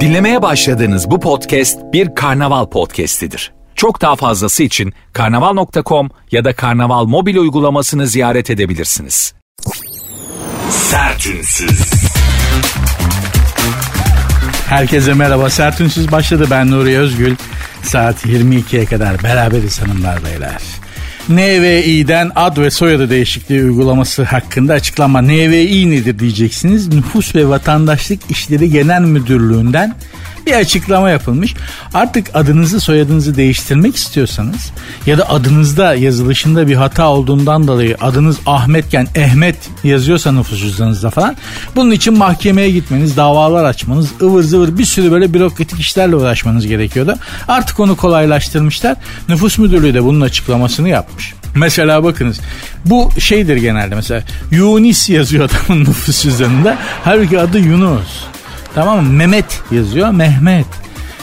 Dinlemeye başladığınız bu podcast bir karnaval podcastidir. Çok daha fazlası için karnaval.com ya da karnaval mobil uygulamasını ziyaret edebilirsiniz. Sertünsüz. Herkese merhaba. Sertünsüz başladı. Ben Nuri Özgül. Saat 22'ye kadar beraberiz hanımlar beyler. NVİ'den ad ve soyadı değişikliği uygulaması hakkında açıklama. NVİ nedir diyeceksiniz. Nüfus ve Vatandaşlık İşleri Genel Müdürlüğü'nden bir açıklama yapılmış. Artık adınızı soyadınızı değiştirmek istiyorsanız ya da adınızda yazılışında bir hata olduğundan dolayı adınız Ahmetken Ehmet yazıyorsa nüfus cüzdanınızda falan bunun için mahkemeye gitmeniz, davalar açmanız, ıvır zıvır bir sürü böyle bürokratik işlerle uğraşmanız gerekiyordu. Artık onu kolaylaştırmışlar. Nüfus müdürlüğü de bunun açıklamasını yapmış. Mesela bakınız bu şeydir genelde mesela Yunis yazıyor adamın nüfus cüzdanında. Halbuki adı Yunus. Tamam mı? Mehmet yazıyor. Mehmet.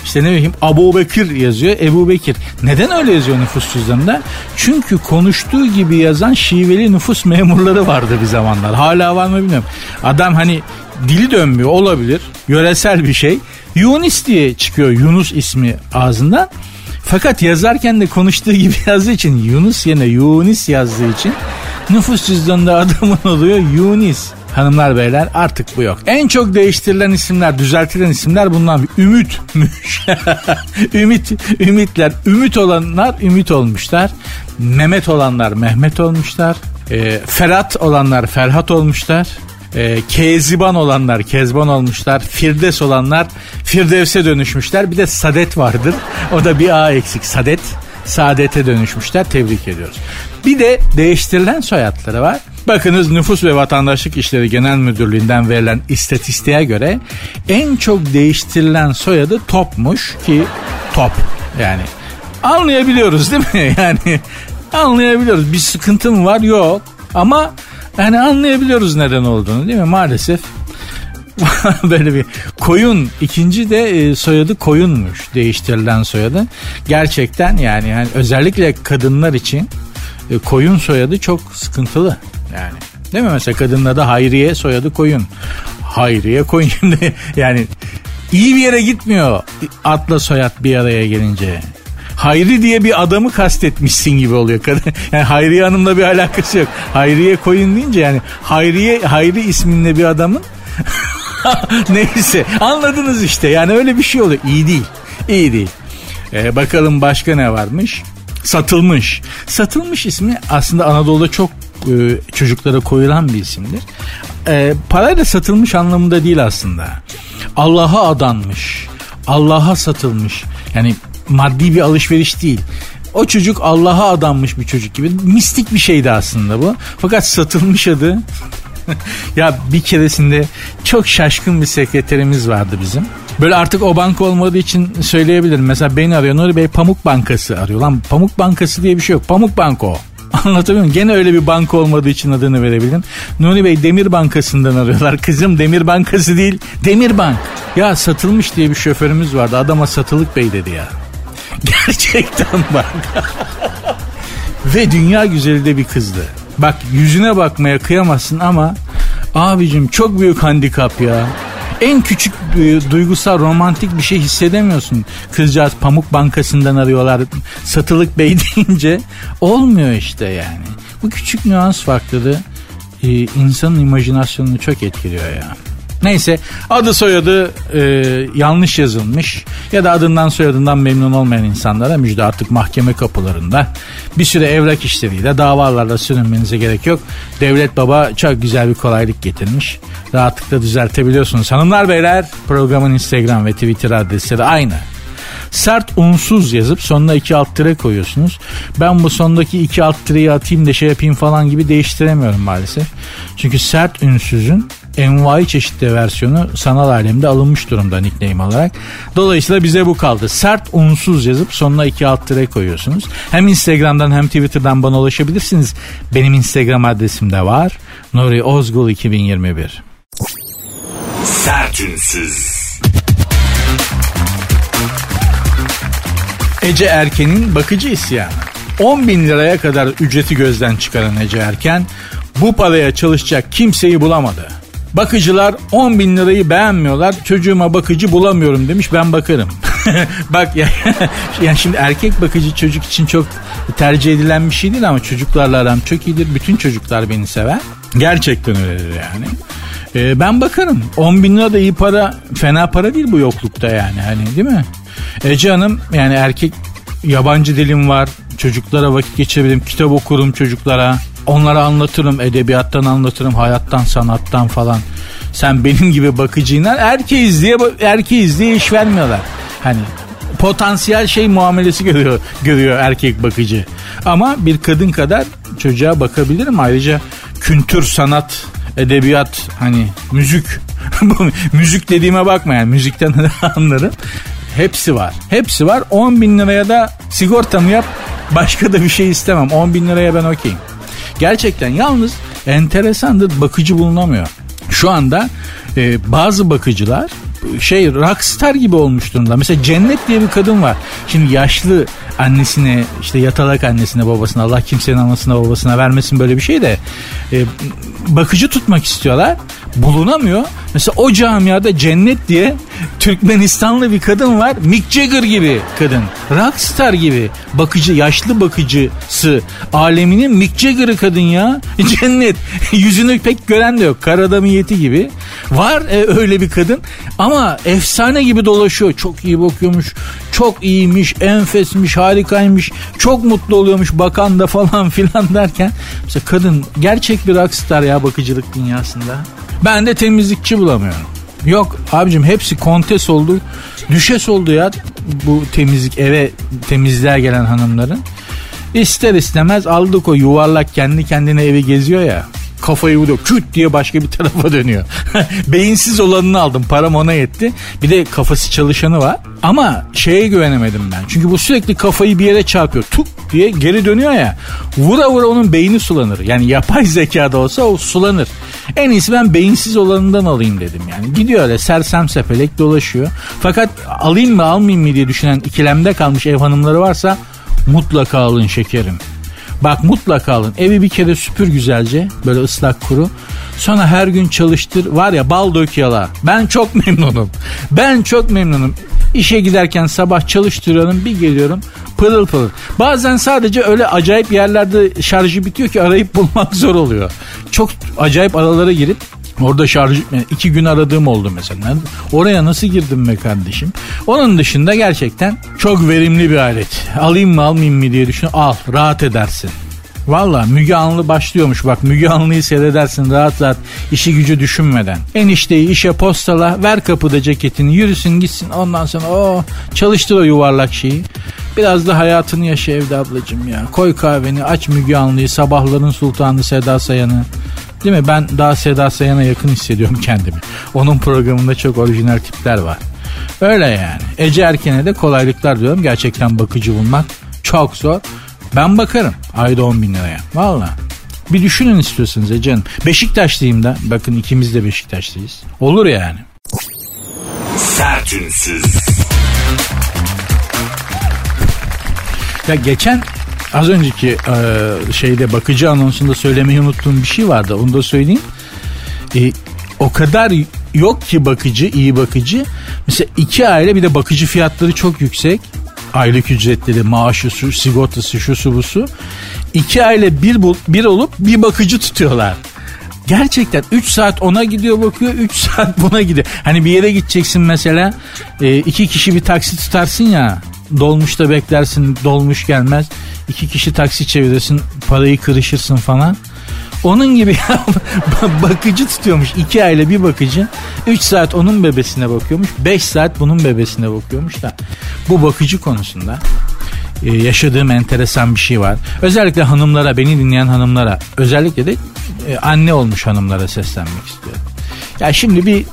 İşte ne bileyim Abu Bekir yazıyor. Ebu Bekir. Neden öyle yazıyor nüfus cüzdanında? Çünkü konuştuğu gibi yazan şiveli nüfus memurları vardı bir zamanlar. Hala var mı bilmiyorum. Adam hani dili dönmüyor olabilir. Yöresel bir şey. Yunus diye çıkıyor Yunus ismi ağzından. Fakat yazarken de konuştuğu gibi yazdığı için Yunus yerine Yunus yazdığı için nüfus cüzdanında adamın oluyor Yunus. Hanımlar beyler artık bu yok. En çok değiştirilen isimler, düzeltilen isimler bundan Ümit'müş. Ümit, ümitler. Ümit olanlar ümit olmuşlar. Mehmet olanlar Mehmet olmuşlar. E, Ferhat olanlar Ferhat olmuşlar. E, Keziban olanlar Kezban olmuşlar. Firdevs olanlar Firdevs'e dönüşmüşler. Bir de Sadet vardır. O da bir A eksik. Sadet. Saadete dönüşmüşler. Tebrik ediyoruz. Bir de değiştirilen soyadları var. Bakınız Nüfus ve Vatandaşlık İşleri Genel Müdürlüğü'nden verilen istatistiğe göre en çok değiştirilen soyadı Top'muş ki Top yani anlayabiliyoruz değil mi? Yani anlayabiliyoruz. Bir sıkıntı mı var? Yok. Ama yani anlayabiliyoruz neden olduğunu değil mi? Maalesef böyle bir koyun ikinci de e, soyadı koyunmuş değiştirilen soyadı gerçekten yani, yani özellikle kadınlar için e, koyun soyadı çok sıkıntılı yani değil mi mesela kadınla da Hayriye soyadı koyun Hayriye koyun şimdi yani iyi bir yere gitmiyor atla soyad bir araya gelince Hayri diye bir adamı kastetmişsin gibi oluyor. Yani Hayriye Hanım'la bir alakası yok. Hayriye koyun deyince yani Hayriye Hayri isminde bir adamın neyse anladınız işte yani öyle bir şey oluyor. İyi değil. İyi değil. Ee, bakalım başka ne varmış? Satılmış. Satılmış ismi aslında Anadolu'da çok e, çocuklara koyulan bir isimdir. E, parayla satılmış anlamında değil aslında. Allah'a adanmış. Allah'a satılmış. Yani maddi bir alışveriş değil. O çocuk Allah'a adanmış bir çocuk gibi. Mistik bir şeydi aslında bu. Fakat satılmış adı. ya bir keresinde çok şaşkın bir sekreterimiz vardı bizim. Böyle artık o banka olmadığı için söyleyebilirim. Mesela beni arıyor Nuri Bey Pamuk Bankası arıyor. Lan Pamuk Bankası diye bir şey yok. Pamuk Banko. Anlatabiliyor muyum? Gene öyle bir banka olmadığı için adını verebilirim. Nuri Bey Demir Bankası'ndan arıyorlar. Kızım Demir Bankası değil Demir Bank. Ya satılmış diye bir şoförümüz vardı. Adama satılık bey dedi ya. Gerçekten bak. Ve dünya güzeli de bir kızdı. Bak yüzüne bakmaya kıyamazsın ama abicim çok büyük handikap ya. En küçük e, duygusal romantik bir şey hissedemiyorsun. Kızcağız Pamuk Bankası'ndan arıyorlar satılık bey deyince olmuyor işte yani. Bu küçük nüans farklılığı e, insanın imajinasyonunu çok etkiliyor ya. Neyse adı soyadı e, yanlış yazılmış ya da adından soyadından memnun olmayan insanlara müjde artık mahkeme kapılarında bir süre evrak işleriyle davalarla sürünmenize gerek yok. Devlet baba çok güzel bir kolaylık getirmiş. Rahatlıkla düzeltebiliyorsunuz. Hanımlar beyler programın Instagram ve Twitter adresleri aynı. Sert unsuz yazıp sonuna iki alt tire koyuyorsunuz. Ben bu sondaki iki alt tireyi atayım da şey yapayım falan gibi değiştiremiyorum maalesef. Çünkü sert ünsüzün envai çeşitli versiyonu sanal alemde alınmış durumda nickname olarak. Dolayısıyla bize bu kaldı. Sert unsuz yazıp sonuna iki alt tire koyuyorsunuz. Hem Instagram'dan hem Twitter'dan bana ulaşabilirsiniz. Benim Instagram adresim de var. Nuri Ozgul 2021. Sertünsüz. Ece Erken'in bakıcı isyanı. 10 bin liraya kadar ücreti gözden çıkaran Ece Erken bu paraya çalışacak kimseyi bulamadı. Bakıcılar 10 bin lirayı beğenmiyorlar. Çocuğuma bakıcı bulamıyorum demiş ben bakarım. Bak ya, yani şimdi erkek bakıcı çocuk için çok tercih edilen bir şey değil ama çocuklarla aram çok iyidir. Bütün çocuklar beni sever. Gerçekten öyledir yani. Ee, ben bakarım. 10 bin lira da iyi para fena para değil bu yoklukta yani hani değil mi? Ece Hanım yani erkek yabancı dilim var. Çocuklara vakit geçirebilirim. Kitap okurum çocuklara. Onlara anlatırım. Edebiyattan anlatırım. Hayattan, sanattan falan. Sen benim gibi bakıcıyla erkeğiz diye, erkeğiz diye iş vermiyorlar. Hani potansiyel şey muamelesi görüyor, görüyor erkek bakıcı. Ama bir kadın kadar çocuğa bakabilirim. Ayrıca kültür, sanat, edebiyat, hani müzik. müzik dediğime bakma yani müzikten anlarım. Hepsi var. Hepsi var. 10 bin liraya da sigortamı yap. Başka da bir şey istemem. 10 bin liraya ben okeyim. Gerçekten yalnız enteresandır bakıcı bulunamıyor. Şu anda e, bazı bakıcılar şey rockstar gibi olmuş durumda. Mesela Cennet diye bir kadın var. Şimdi yaşlı annesine işte yatalak annesine babasına Allah kimsenin anasına babasına vermesin böyle bir şey de e, bakıcı tutmak istiyorlar. Bulunamıyor. Mesela o camiada Cennet diye Türkmenistanlı bir kadın var. Mick Jagger gibi kadın. Rockstar gibi. Bakıcı, yaşlı bakıcısı. Aleminin Mick Jagger'ı kadın ya. Cennet. Yüzünü pek gören de yok. Karadamiyeti gibi. Var e, öyle bir kadın. Ama efsane gibi dolaşıyor. Çok iyi bakıyormuş. Çok iyiymiş. Enfesmiş. Harikaymış. Çok mutlu oluyormuş bakan da falan filan derken. Mesela kadın gerçek bir rockstar ya bakıcılık dünyasında. Ben de temizlikçi bulamıyorum. Yok abicim hepsi kontes oldu. Düşes oldu ya bu temizlik eve temizliğe gelen hanımların. İster istemez aldık o yuvarlak kendi kendine evi geziyor ya kafayı vuruyor. Küt diye başka bir tarafa dönüyor. Beyinsiz olanını aldım. Param ona yetti. Bir de kafası çalışanı var. Ama şeye güvenemedim ben. Çünkü bu sürekli kafayı bir yere çarpıyor. Tuk diye geri dönüyor ya. Vura vura onun beyni sulanır. Yani yapay zekada olsa o sulanır. En iyisi ben beyinsiz olanından alayım dedim yani. Gidiyor öyle sersem sepelek dolaşıyor. Fakat alayım mı almayayım mı diye düşünen ikilemde kalmış ev hanımları varsa mutlaka alın şekerim. Bak mutlaka alın. Evi bir kere süpür güzelce. Böyle ıslak kuru. Sonra her gün çalıştır. Var ya bal dök yala. Ben çok memnunum. Ben çok memnunum. İşe giderken sabah çalıştırıyorum bir geliyorum pırıl pırıl. Bazen sadece öyle acayip yerlerde şarjı bitiyor ki arayıp bulmak zor oluyor. Çok acayip aralara girip Orada şarj yani iki gün aradığım oldu mesela. Oraya nasıl girdim be kardeşim? Onun dışında gerçekten çok verimli bir alet. Alayım mı almayayım mı diye düşün. Al rahat edersin. Valla Müge Anlı başlıyormuş bak Müge Anlı'yı seyredersin rahat rahat işi gücü düşünmeden. Enişteyi işe postala ver kapıda ceketini yürüsün gitsin ondan sonra o çalıştır o yuvarlak şeyi. Biraz da hayatını yaşa evde ablacım ya. Koy kahveni aç Müge Anlı'yı sabahların sultanı Seda Sayan'ı. Değil mi? Ben daha Seda Sayan'a yakın hissediyorum kendimi. Onun programında çok orijinal tipler var. Öyle yani. Ece Erken'e de kolaylıklar diyorum. Gerçekten bakıcı bulmak çok zor. Ben bakarım ayda 10 bin liraya. Valla. Bir düşünün istiyorsanız Ece Hanım. Beşiktaşlıyım da. Bakın ikimiz de Beşiktaşlıyız. Olur yani. Sertünsüz. Ya geçen Az önceki e, şeyde bakıcı anonsunda söylemeyi unuttuğum bir şey vardı. Onu da söyleyeyim. E, o kadar yok ki bakıcı, iyi bakıcı. Mesela iki aile bir de bakıcı fiyatları çok yüksek. Aylık ücretleri, maaşı, su, sigortası, şu su bu su. İki aile bir, bir olup bir bakıcı tutuyorlar. Gerçekten 3 saat ona gidiyor bakıyor 3 saat buna gidiyor. Hani bir yere gideceksin mesela e, iki kişi bir taksi tutarsın ya dolmuşta beklersin dolmuş gelmez. İki kişi taksi çevirirsin parayı kırışırsın falan. Onun gibi bakıcı tutuyormuş. iki aile bir bakıcı. Üç saat onun bebesine bakıyormuş. Beş saat bunun bebesine bakıyormuş da. Bu bakıcı konusunda e, yaşadığım enteresan bir şey var. Özellikle hanımlara, beni dinleyen hanımlara, özellikle de e, anne olmuş hanımlara seslenmek istiyorum. Ya şimdi bir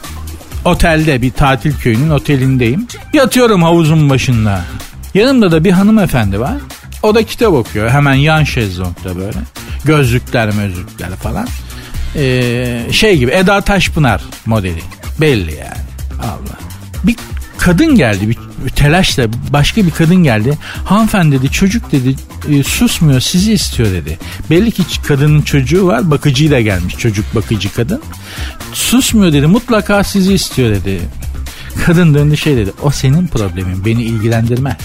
otelde, bir tatil köyünün otelindeyim. Yatıyorum havuzun başında. Yanımda da bir hanımefendi var. O da kitap okuyor. Hemen yan şezlongda böyle. Gözlükler mözlükler falan. Ee, şey gibi Eda Taşpınar modeli. Belli yani. Allah. Bir kadın geldi bir, telaşla başka bir kadın geldi. Hanımefendi dedi çocuk dedi e, susmuyor sizi istiyor dedi. Belli ki kadının çocuğu var bakıcıyla gelmiş çocuk bakıcı kadın. Susmuyor dedi mutlaka sizi istiyor dedi. Kadın döndü şey dedi o senin problemin beni ilgilendirmez.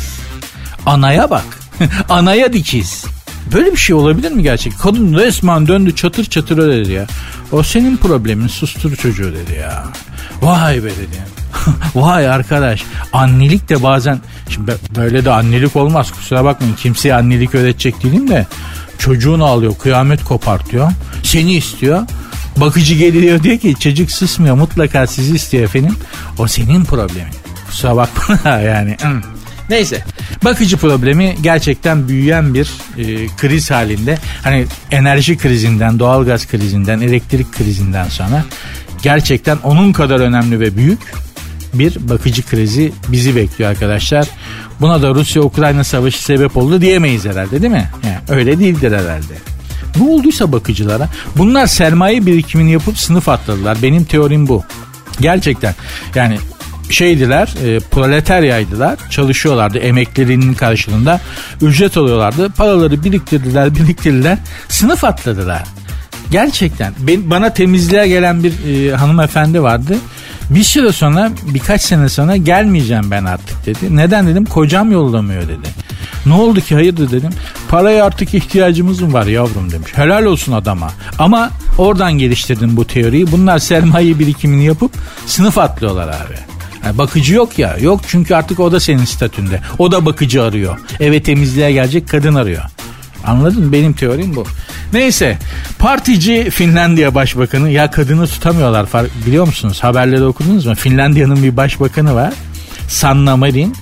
Anaya bak anaya dikiz. Böyle bir şey olabilir mi gerçek? Kadın resmen döndü çatır çatır öyle dedi ya. O senin problemin sustur çocuğu dedi ya. Vay be dedi. Vay arkadaş annelik de bazen şimdi böyle de annelik olmaz kusura bakmayın kimseye annelik öğretecek değilim de çocuğunu alıyor kıyamet kopartıyor seni istiyor bakıcı geliyor diyor ki çocuk susmuyor mutlaka sizi istiyor efendim o senin problemin kusura bakma yani Neyse bakıcı problemi gerçekten büyüyen bir e, kriz halinde. Hani enerji krizinden, doğalgaz krizinden, elektrik krizinden sonra gerçekten onun kadar önemli ve büyük bir bakıcı krizi bizi bekliyor arkadaşlar. Buna da Rusya-Ukrayna savaşı sebep oldu diyemeyiz herhalde değil mi? Yani öyle değildir herhalde. Ne olduysa bakıcılara bunlar sermaye birikimini yapıp sınıf atladılar. Benim teorim bu. Gerçekten yani şeydiler e, proletaryaydılar çalışıyorlardı emeklerinin karşılığında ücret alıyorlardı paraları biriktirdiler biriktirdiler sınıf atladılar gerçekten ben, bana temizliğe gelen bir e, hanımefendi vardı bir süre sonra birkaç sene sonra gelmeyeceğim ben artık dedi. Neden dedim kocam yollamıyor dedi. Ne oldu ki hayırdır dedim. Paraya artık ihtiyacımız mı var yavrum demiş. Helal olsun adama. Ama oradan geliştirdim bu teoriyi. Bunlar sermaye birikimini yapıp sınıf atlıyorlar abi. Yani bakıcı yok ya. Yok çünkü artık o da senin statünde. O da bakıcı arıyor. Eve temizliğe gelecek kadın arıyor. Anladın mı? Benim teorim bu. Neyse partici Finlandiya başbakanı ya kadını tutamıyorlar biliyor musunuz? Haberleri okudunuz mu? Finlandiya'nın bir başbakanı var. Sanna Marin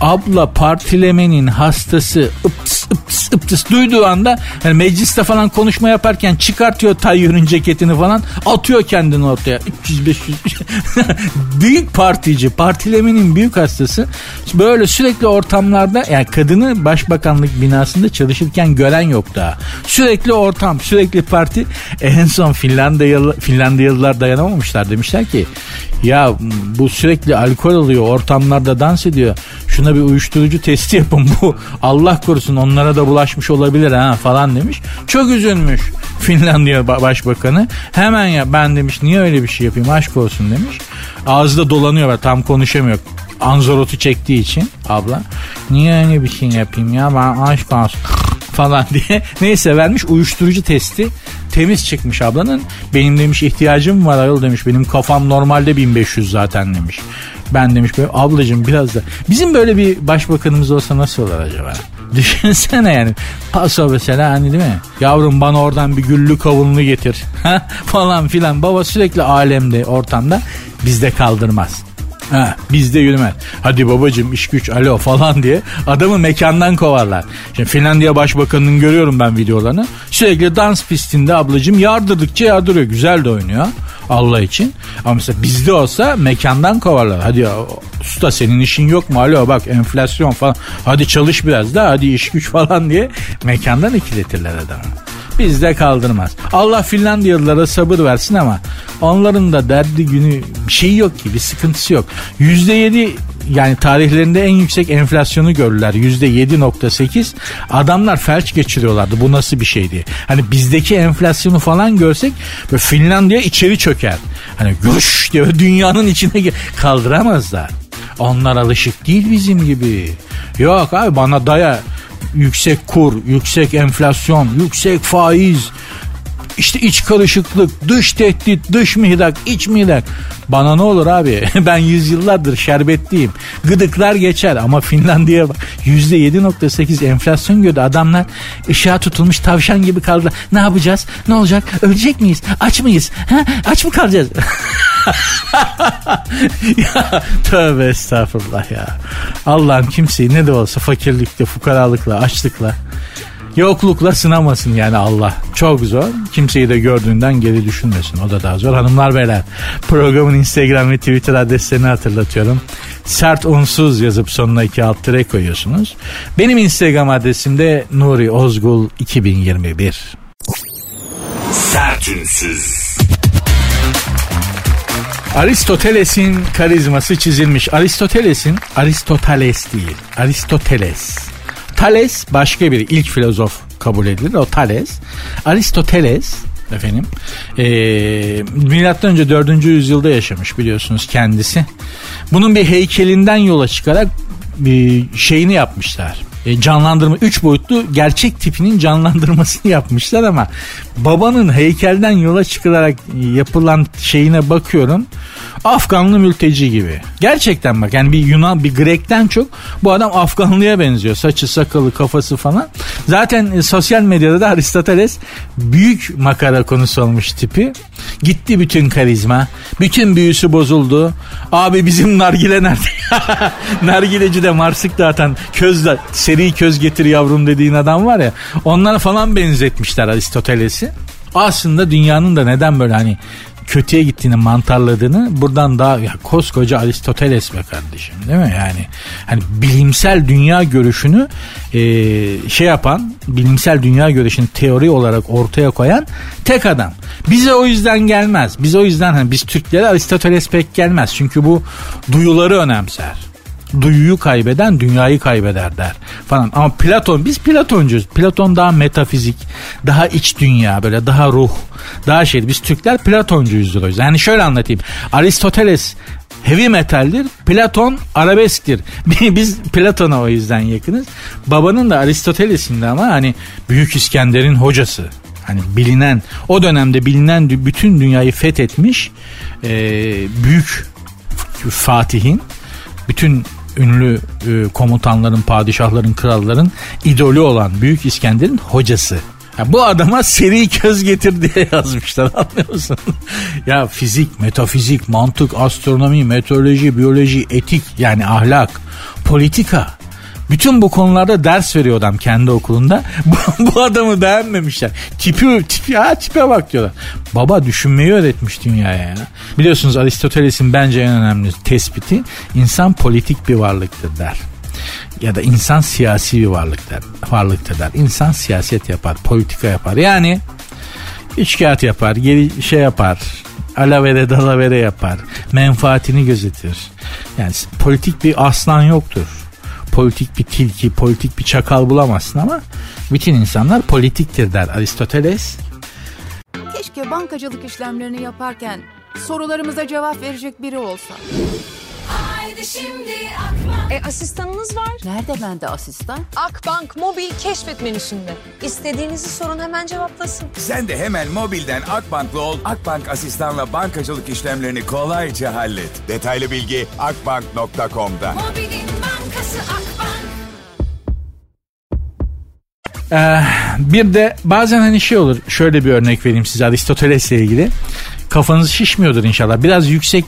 abla partilemenin hastası ıps ıps ıps duyduğu anda yani mecliste falan konuşma yaparken çıkartıyor Tayyip'in ceketini falan atıyor kendini ortaya. 300-500 büyük partici partilemenin büyük hastası. Böyle sürekli ortamlarda yani kadını başbakanlık binasında çalışırken gören yok daha sürekli ortam sürekli parti. En son Finlandiyalı, Finlandiyalılar dayanamamışlar. Demişler ki ya bu sürekli alkol alıyor ortamlarda dans ediyor. Şuna bir uyuşturucu testi yapın bu. Allah korusun onlara da bulaşmış olabilir ha falan demiş. Çok üzülmüş Finlandiya Başbakanı. Hemen ya ben demiş niye öyle bir şey yapayım aşk olsun demiş. Ağızda dolanıyor tam konuşamıyor. Anzorotu çektiği için abla. Niye öyle bir şey yapayım ya ben aşk olsun falan diye. Neyse vermiş uyuşturucu testi temiz çıkmış ablanın. Benim demiş ihtiyacım var ayol demiş. Benim kafam normalde 1500 zaten demiş. Ben demiş böyle ablacığım biraz da. Bizim böyle bir başbakanımız olsa nasıl olur acaba? Düşünsene yani. Paso mesela hani değil mi? Yavrum bana oradan bir güllü kavunlu getir. falan filan. Baba sürekli alemde ortamda bizde kaldırmaz. Ha, bizde yürümez. Hadi babacım iş güç alo falan diye adamı mekandan kovarlar. Şimdi Finlandiya Başbakanı'nın görüyorum ben videolarını. Sürekli dans pistinde ablacım yardırdıkça yardırıyor. Güzel de oynuyor. Allah için. Ama mesela bizde olsa mekandan kovarlar. Hadi usta senin işin yok mu? Alo bak enflasyon falan. Hadi çalış biraz da hadi iş güç falan diye mekandan ikiletirler adamı bizde kaldırmaz. Allah Finlandiyalılara sabır versin ama onların da derdi günü bir şey yok ki bir sıkıntısı yok. %7 yani tarihlerinde en yüksek enflasyonu gördüler. %7.8 adamlar felç geçiriyorlardı bu nasıl bir şeydi. Hani bizdeki enflasyonu falan görsek Finlandiya içeri çöker. Hani güş diye dünyanın içine kaldıramazlar. Onlar alışık değil bizim gibi. Yok abi bana daya yüksek kur, yüksek enflasyon, yüksek faiz, işte iç karışıklık, dış tehdit, dış mihrak, iç mihrak. Bana ne olur abi? ben yüzyıllardır şerbetliyim. Gıdıklar geçer ama Finlandiya %7.8 enflasyon gördü. Adamlar ışığa tutulmuş tavşan gibi kaldılar. Ne yapacağız? Ne olacak? Ölecek miyiz? Aç mıyız? Ha? Aç mı kalacağız? ya, tövbe estağfurullah ya. Allah'ım kimseyi ne de olsa fakirlikle, fukaralıkla, açlıkla Yoklukla sınamasın yani Allah. Çok zor. Kimseyi de gördüğünden geri düşünmesin. O da daha zor. Hanımlar beyler programın Instagram ve Twitter adreslerini hatırlatıyorum. Sert unsuz yazıp sonuna iki alt tere koyuyorsunuz. Benim Instagram adresim de Nuri Ozgul 2021. Sert unsuz. Aristoteles'in karizması çizilmiş. Aristoteles'in Aristoteles değil. Aristoteles. Thales başka biri. ilk filozof kabul edilir. O Thales. Aristoteles efendim. E, milattan önce 4. yüzyılda yaşamış biliyorsunuz kendisi. Bunun bir heykelinden yola çıkarak bir şeyini yapmışlar e, canlandırma 3 boyutlu gerçek tipinin canlandırmasını yapmışlar ama babanın heykelden yola çıkılarak yapılan şeyine bakıyorum. Afganlı mülteci gibi. Gerçekten bak yani bir Yunan bir Grek'ten çok bu adam Afganlıya benziyor. Saçı sakalı kafası falan. Zaten e, sosyal medyada da Aristoteles büyük makara konusu olmuş tipi. Gitti bütün karizma. Bütün büyüsü bozuldu. Abi bizim nargile nerede? Nargileci de marsık dağıtan közler seri köz getir yavrum dediğin adam var ya. Onlara falan benzetmişler Aristoteles'i. Aslında dünyanın da neden böyle hani kötüye gittiğini mantarladığını buradan daha ya koskoca Aristoteles be kardeşim değil mi yani hani bilimsel dünya görüşünü e, şey yapan bilimsel dünya görüşünü teori olarak ortaya koyan tek adam bize o yüzden gelmez biz o yüzden hani biz Türklere Aristoteles pek gelmez çünkü bu duyuları önemser duyuyu kaybeden dünyayı kaybeder der falan. Ama Platon biz Platoncuyuz. Platon daha metafizik, daha iç dünya böyle daha ruh, daha şey. Biz Türkler Platoncuyuzdur o yüzden. Yani şöyle anlatayım. Aristoteles heavy metaldir. Platon arabesktir. Biz Platon'a o yüzden yakınız. Babanın da Aristoteles'in de ama hani Büyük İskender'in hocası. Hani bilinen o dönemde bilinen bütün dünyayı fethetmiş e, büyük Fatih'in bütün ünlü e, komutanların, padişahların, kralların idolü olan Büyük İskender'in hocası. Ya bu adama seri köz getir diye yazmışlar anlıyor musun? ya fizik, metafizik, mantık, astronomi, meteoroloji, biyoloji, etik yani ahlak, politika bütün bu konularda ders veriyor adam kendi okulunda. Bu, adamı beğenmemişler. Tipi, tipi, ha tipe bak diyorlar. Baba düşünmeyi öğretmiş dünyaya ya. Biliyorsunuz Aristoteles'in bence en önemli tespiti insan politik bir varlıktır der ya da insan siyasi bir varlıktır, varlıktır der. İnsan siyaset yapar, politika yapar. Yani içkiyat yapar, geri şey yapar, alavere dalavere yapar, menfaatini gözetir. Yani politik bir aslan yoktur politik bir tilki, politik bir çakal bulamazsın ama bütün insanlar politiktir der Aristoteles. Keşke bankacılık işlemlerini yaparken sorularımıza cevap verecek biri olsa. Haydi şimdi Akbank. E asistanınız var. Nerede bende asistan? Akbank mobil keşfet menüsünde. İstediğinizi sorun hemen cevaplasın. Sen de hemen mobilden Akbank'lı ol. Akbank asistanla bankacılık işlemlerini kolayca hallet. Detaylı bilgi akbank.com'da. Mobilin. Ee, bir de bazen hani şey olur şöyle bir örnek vereyim size Aristoteles'le ilgili. Kafanız şişmiyordur inşallah. Biraz yüksek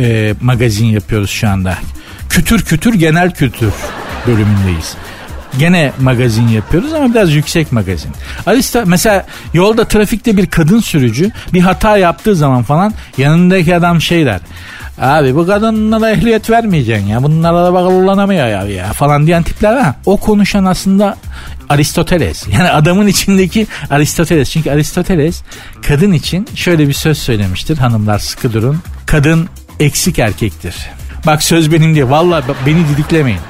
e, magazin yapıyoruz şu anda. Kütür kütür genel kültür bölümündeyiz. Gene magazin yapıyoruz ama biraz yüksek magazin. Arista mesela yolda trafikte bir kadın sürücü bir hata yaptığı zaman falan yanındaki adam şey der. Abi bu kadınlara ehliyet vermeyeceksin ya. Bunlar araba kullanamıyor ya, ya falan diyen tipler var. O konuşan aslında Aristoteles. Yani adamın içindeki Aristoteles. Çünkü Aristoteles kadın için şöyle bir söz söylemiştir. Hanımlar sıkı durun. Kadın eksik erkektir. Bak söz benim diye. Valla beni didiklemeyin.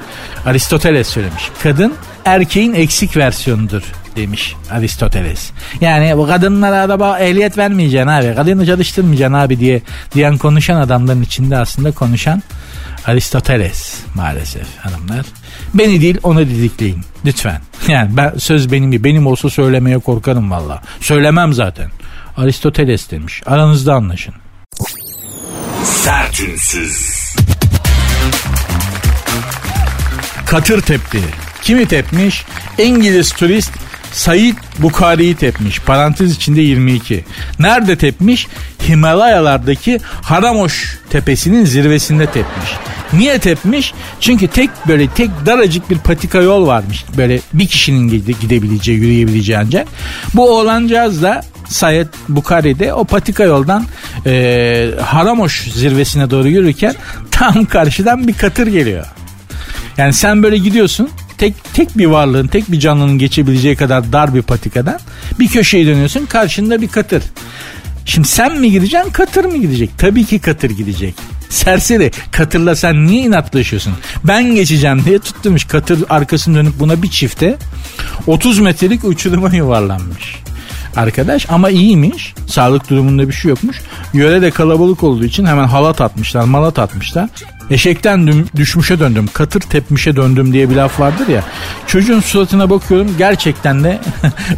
Aristoteles söylemiş. Kadın erkeğin eksik versiyonudur demiş Aristoteles. Yani bu kadınlara araba ehliyet vermeyeceksin abi. Kadını çalıştırmayacaksın abi diye diyen konuşan adamların içinde aslında konuşan Aristoteles maalesef hanımlar. Beni değil onu didikleyin lütfen. Yani ben söz benim benim olsa söylemeye korkarım valla. Söylemem zaten. Aristoteles demiş. Aranızda anlaşın. Sertünsüz. Katır tepti. Kimi tepmiş? İngiliz turist Said Bukhari'yi tepmiş. Parantez içinde 22. Nerede tepmiş? Himalayalardaki Haramoş tepesinin zirvesinde tepmiş. Niye tepmiş? Çünkü tek böyle tek daracık bir patika yol varmış. Böyle bir kişinin gidebileceği, yürüyebileceği ancak. Bu oğlancağız da Sayed Bukhari'de o patika yoldan e, Haramoş zirvesine doğru yürürken tam karşıdan bir katır geliyor. Yani sen böyle gidiyorsun tek tek bir varlığın, tek bir canlının geçebileceği kadar dar bir patikadan bir köşeye dönüyorsun. Karşında bir katır. Şimdi sen mi gideceksin katır mı gidecek? Tabii ki katır gidecek. Serseri katırla sen niye inatlaşıyorsun? Ben geçeceğim diye tutturmuş. Katır arkasını dönüp buna bir çifte 30 metrelik uçuruma yuvarlanmış arkadaş ama iyiymiş. Sağlık durumunda bir şey yokmuş. Yöre de kalabalık olduğu için hemen halat atmışlar, malat atmışlar. Eşekten düm, düşmüşe döndüm, katır tepmişe döndüm diye bir laf vardır ya. Çocuğun suratına bakıyorum gerçekten de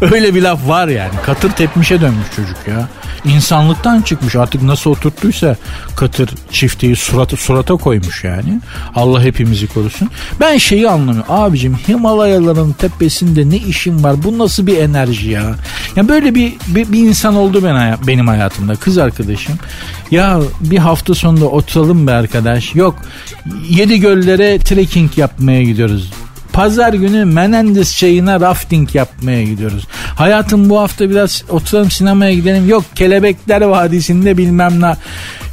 öyle bir laf var yani. Katır tepmişe dönmüş çocuk ya. İnsanlıktan çıkmış artık nasıl oturttuysa katır çifteyi suratı surata koymuş yani. Allah hepimizi korusun. Ben şeyi anlamıyorum. Abicim Himalayaların tepesinde ne işim var? Bu nasıl bir enerji ya? Ya böyle bir, bir, bir insan oldu ben, benim hayatımda. Kız arkadaşım. Ya bir hafta sonunda oturalım be arkadaş. Yok yedi göllere trekking yapmaya gidiyoruz. Pazar günü Menendez çayına rafting yapmaya gidiyoruz. Hayatım bu hafta biraz oturalım sinemaya gidelim. Yok Kelebekler Vadisi'nde bilmem ne.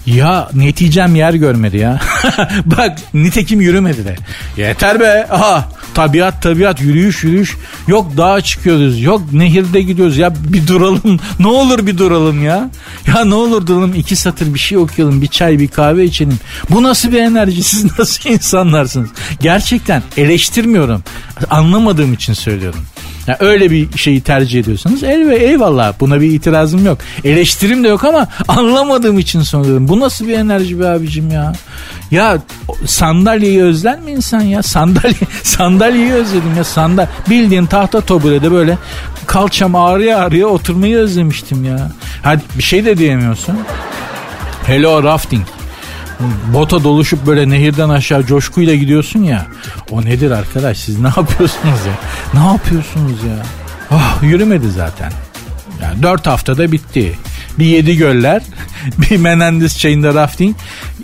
Ya neticem yer görmedi ya. Bak nitekim yürümedi de. Yeter be. Aha tabiat tabiat yürüyüş yürüyüş. Yok dağa çıkıyoruz. Yok nehirde gidiyoruz. Ya bir duralım. Ne olur bir duralım ya. Ya ne olur duralım iki satır bir şey okuyalım. Bir çay bir kahve içelim. Bu nasıl bir enerji? Siz nasıl insanlarsınız? Gerçekten eleştirmiyorum. Anlamadığım için söylüyorum. Yani öyle bir şeyi tercih ediyorsanız elve eyvallah buna bir itirazım yok. Eleştirim de yok ama anlamadığım için soruyorum. Bu nasıl bir enerji be abicim ya? Ya sandalyeyi özler mi insan ya? Sandalye sandalyeyi özledim ya sandal. Bildiğin tahta toburede böyle kalçam ağrıya ağrıya oturmayı özlemiştim ya. Hadi bir şey de diyemiyorsun. Hello rafting bota doluşup böyle nehirden aşağı coşkuyla gidiyorsun ya. O nedir arkadaş siz ne yapıyorsunuz ya? Ne yapıyorsunuz ya? Oh, yürümedi zaten. Yani dört haftada bitti. Bir yedi göller, bir Menendez çayında rafting,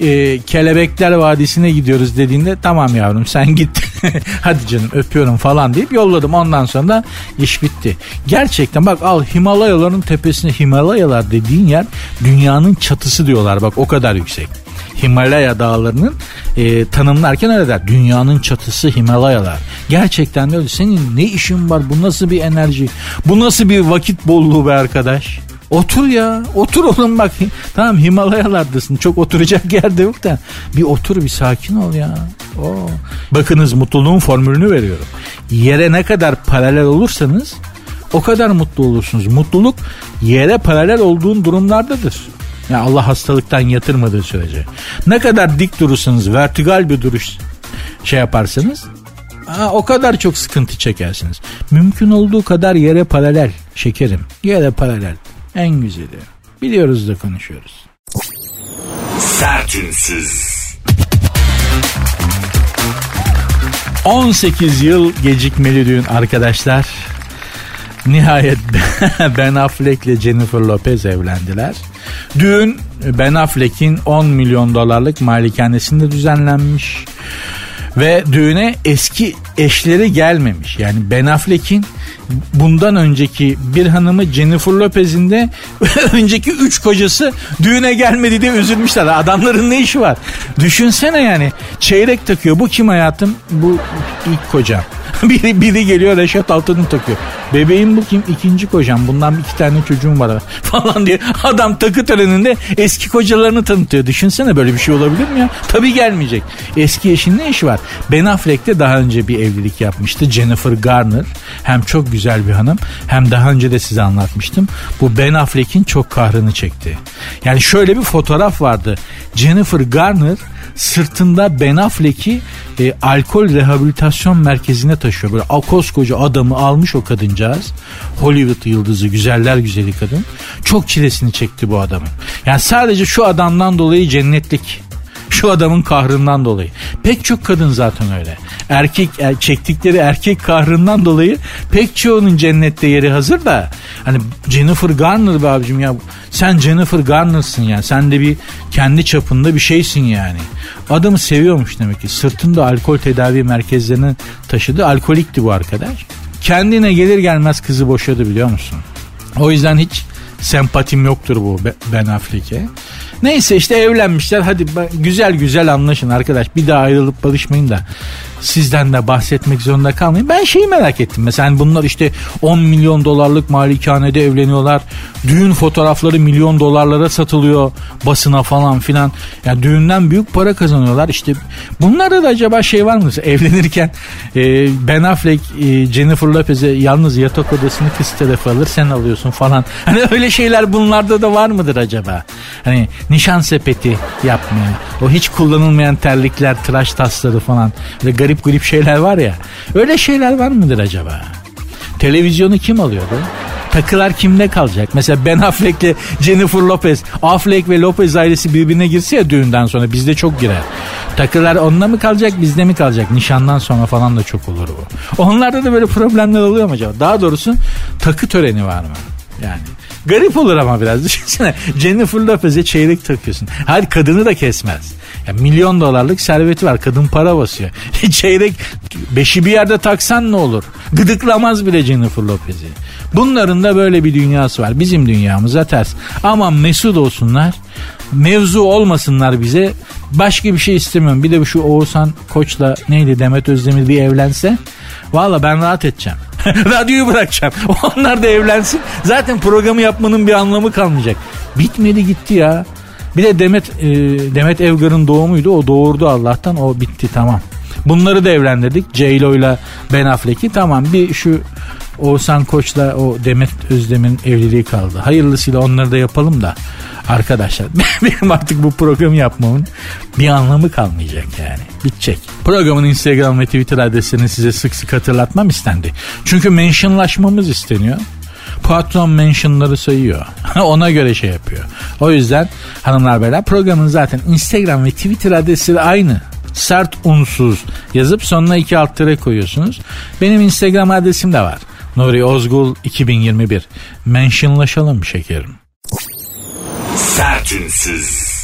e, Kelebekler Vadisi'ne gidiyoruz dediğinde tamam yavrum sen git. Hadi canım öpüyorum falan deyip yolladım. Ondan sonra da iş bitti. Gerçekten bak al Himalayaların tepesine Himalayalar dediğin yer dünyanın çatısı diyorlar bak o kadar yüksek. Himalaya dağlarının e, tanımlarken öyle der. Dünyanın çatısı Himalayalar. Gerçekten de öyle. Senin ne işin var? Bu nasıl bir enerji? Bu nasıl bir vakit bolluğu be arkadaş? Otur ya. Otur oğlum bak. Tamam Himalayalardasın. Çok oturacak yerde yok da. Bir otur bir sakin ol ya. Oo. Bakınız mutluluğun formülünü veriyorum. Yere ne kadar paralel olursanız o kadar mutlu olursunuz. Mutluluk yere paralel olduğun durumlardadır. Yani Allah hastalıktan yatırmadığı sürece. Ne kadar dik durursanız, vertigal bir duruş şey yaparsanız Aa, o kadar çok sıkıntı çekersiniz. Mümkün olduğu kadar yere paralel şekerim. Yere paralel. En güzeli. Biliyoruz da konuşuyoruz. Sertünsüz. 18 yıl gecikmeli düğün arkadaşlar. Nihayet Ben Affleck ile Jennifer Lopez evlendiler. Düğün Ben Affleck'in 10 milyon dolarlık malikanesinde düzenlenmiş. Ve düğüne eski eşleri gelmemiş. Yani Ben Affleck'in bundan önceki bir hanımı Jennifer Lopez'in de önceki üç kocası düğüne gelmedi diye üzülmüşler. Adamların ne işi var? Düşünsene yani çeyrek takıyor. Bu kim hayatım? Bu ilk kocam. biri, biri geliyor Reşat Altın'ı takıyor. Bebeğim bu kim? İkinci kocam. Bundan iki tane çocuğum var falan diye. Adam takı töreninde eski kocalarını tanıtıyor. Düşünsene böyle bir şey olabilir mi ya? Tabii gelmeyecek. Eski eşin ne işi var? Ben Affleck de daha önce bir evlilik yapmıştı. Jennifer Garner. Hem çok güzel bir hanım hem daha önce de size anlatmıştım. Bu Ben Affleck'in çok kahrını çekti. Yani şöyle bir fotoğraf vardı. Jennifer Garner sırtında Ben Affleck'i e, alkol rehabilitasyon merkezine taşıyor. Böyle koskoca adamı almış o kadıncağız. Hollywood yıldızı, güzeller güzeli kadın. Çok çilesini çekti bu adamın. Yani sadece şu adamdan dolayı cennetlik. Şu adamın kahrından dolayı. Pek çok kadın zaten öyle. Erkek er, çektikleri erkek kahrından dolayı pek çoğunun cennette yeri hazır da hani Jennifer Garner be abicim ya sen Jennifer Garner'sın ya. Sen de bir kendi çapında bir şeysin yani. Adamı seviyormuş demek ki. Sırtında alkol tedavi merkezlerine taşıdı. Alkolikti bu arkadaş. Kendine gelir gelmez kızı boşadı biliyor musun? O yüzden hiç sempatim yoktur bu Ben Affleck'e. Neyse işte evlenmişler hadi güzel güzel anlaşın arkadaş bir daha ayrılıp barışmayın da sizden de bahsetmek zorunda kalmayayım. Ben şeyi merak ettim. Mesela hani bunlar işte 10 milyon dolarlık malikanede evleniyorlar. Düğün fotoğrafları milyon dolarlara satılıyor basına falan filan. Yani düğünden büyük para kazanıyorlar. İşte bunlarda da acaba şey var mı? Evlenirken e, Ben Affleck e, Jennifer Lopez'e yalnız yatak odasını kız tarafı alır sen alıyorsun falan. Hani öyle şeyler bunlarda da var mıdır acaba? Hani nişan sepeti yapmıyor. O hiç kullanılmayan terlikler, tıraş tasları falan. Böyle garip garip şeyler var ya. Öyle şeyler var mıdır acaba? Televizyonu kim alıyordu? Takılar kimde kalacak? Mesela Ben Affleck'le Jennifer Lopez. Affleck ve Lopez ailesi birbirine girse ya düğünden sonra bizde çok girer. Takılar onunla mı kalacak bizde mi kalacak? Nişandan sonra falan da çok olur bu. Onlarda da böyle problemler oluyor mu acaba? Daha doğrusu takı töreni var mı? Yani garip olur ama biraz düşünsene. Jennifer Lopez'e çeyrek takıyorsun. Hayır kadını da kesmez. Ya milyon dolarlık serveti var. Kadın para basıyor. çeyrek beşi bir yerde taksan ne olur? Gıdıklamaz bile Jennifer Lopez'i. Bunların da böyle bir dünyası var. Bizim dünyamıza ters. Ama mesut olsunlar. Mevzu olmasınlar bize. Başka bir şey istemiyorum. Bir de şu Oğuzhan Koç'la neydi Demet Özdemir bir evlense. Valla ben rahat edeceğim. Radyoyu bırakacağım. Onlar da evlensin. Zaten programı yapmanın bir anlamı kalmayacak. Bitmedi gitti ya. Bir de Demet e, Demet Evgar'ın doğumuydu. O doğurdu Allah'tan. O bitti tamam. Bunları da evlendirdik. J-Lo Ben Affleck'i. Tamam bir şu Oğuzhan Koç'la o Demet Özdemir'in evliliği kaldı. Hayırlısıyla onları da yapalım da arkadaşlar benim artık bu programı yapmamın bir anlamı kalmayacak yani. Bitecek. Programın Instagram ve Twitter adresini size sık sık hatırlatmam istendi. Çünkü mentionlaşmamız isteniyor. Patron mentionları sayıyor. Ona göre şey yapıyor. O yüzden hanımlar beyler programın zaten Instagram ve Twitter adresi aynı sert unsuz yazıp sonuna iki alt tere koyuyorsunuz. Benim Instagram adresim de var. Nuri Ozgul 2021. Mentionlaşalım şekerim. Sertünsüz.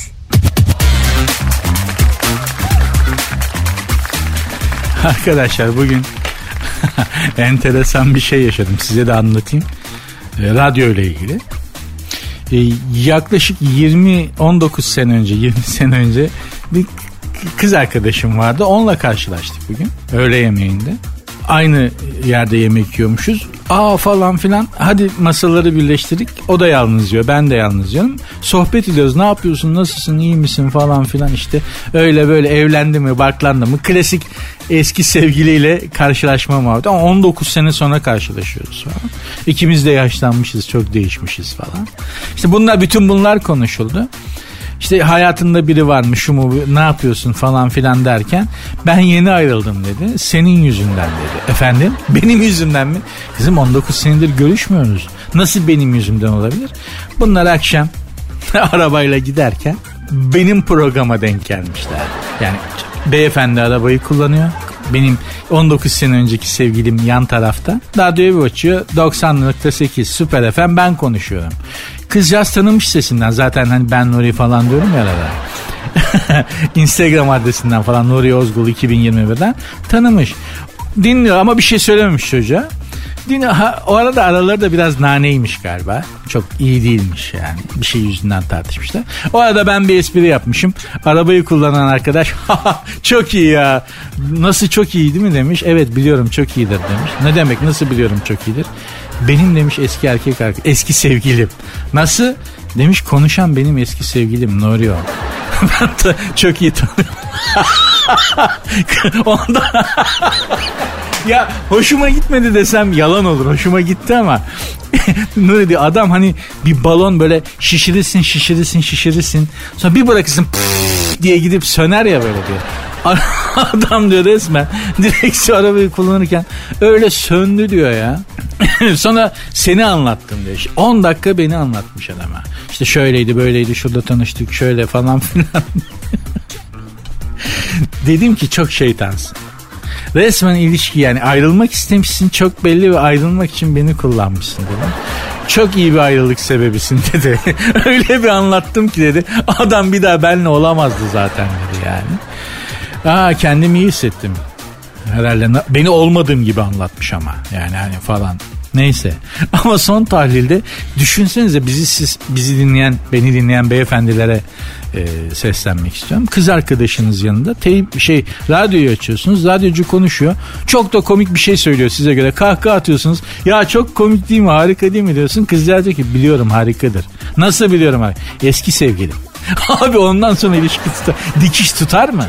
Arkadaşlar bugün enteresan bir şey yaşadım. Size de anlatayım. E, radyo ile ilgili. E, yaklaşık 20-19 sene önce 20 sene önce bir kız arkadaşım vardı. Onunla karşılaştık bugün. Öğle yemeğinde aynı yerde yemek yiyormuşuz. Aa falan filan hadi masaları birleştirdik. O da yalnız yiyor ben de yalnız yiyorum. Sohbet ediyoruz ne yapıyorsun nasılsın iyi misin falan filan işte. Öyle böyle evlendi mi barklandı mı klasik eski sevgiliyle karşılaşma muhabbeti. Ama 19 sene sonra karşılaşıyoruz falan. İkimiz de yaşlanmışız çok değişmişiz falan. İşte bunlar bütün bunlar konuşuldu. İşte hayatında biri varmış şu mu ne yapıyorsun falan filan derken ben yeni ayrıldım dedi. Senin yüzünden dedi. Efendim benim yüzümden mi? Kızım 19 senedir görüşmüyoruz. Nasıl benim yüzümden olabilir? Bunlar akşam arabayla giderken benim programa denk gelmişler. Yani beyefendi arabayı kullanıyor. Benim 19 sene önceki sevgilim yan tarafta. Radyoyu bir açıyor. 90.8 Süper FM ben konuşuyorum. Kızcağız tanımış sesinden zaten hani ben Nuri falan diyorum ya arada. Instagram adresinden falan Nuri Ozgul 2021'den tanımış. Dinliyor ama bir şey söylememiş çocuğa. Dinliyor. Ha, o arada araları da biraz naneymiş galiba. Çok iyi değilmiş yani. Bir şey yüzünden tartışmışlar. O arada ben bir espri yapmışım. Arabayı kullanan arkadaş çok iyi ya. Nasıl çok iyi değil mi demiş. Evet biliyorum çok iyidir demiş. Ne demek nasıl biliyorum çok iyidir. Benim demiş eski erkek arkadaş, eski sevgilim. Nasıl? Demiş konuşan benim eski sevgilim Nuri o. ben de çok iyi tanıyorum. Ondan... ya hoşuma gitmedi desem yalan olur. Hoşuma gitti ama Nuri diyor adam hani bir balon böyle şişirirsin şişirirsin şişirirsin. Sonra bir bırakırsın diye gidip söner ya böyle diyor. Adam diyor resmen direksiyon arabayı kullanırken öyle söndü diyor ya. Sonra seni anlattım diyor. 10 dakika beni anlatmış adama. İşte şöyleydi böyleydi şurada tanıştık şöyle falan filan. Dedim ki çok şeytansın. Resmen ilişki yani ayrılmak istemişsin çok belli ve ayrılmak için beni kullanmışsın dedim. Çok iyi bir ayrılık sebebisin dedi. Öyle bir anlattım ki dedi. Adam bir daha benimle olamazdı zaten dedi yani. Aa kendimi iyi hissettim. Herhalde beni olmadığım gibi anlatmış ama yani hani falan Neyse. Ama son tahlilde düşünsenize bizi siz bizi dinleyen, beni dinleyen beyefendilere e, seslenmek istiyorum. Kız arkadaşınız yanında teyip şey radyoyu açıyorsunuz. Radyocu konuşuyor. Çok da komik bir şey söylüyor size göre. Kahkaha atıyorsunuz. Ya çok komik değil mi? Harika değil mi diyorsun. Kızlar diyor ki biliyorum harikadır. Nasıl biliyorum abi? Eski sevgilim. Abi ondan sonra ilişki tutar. Dikiş tutar mı?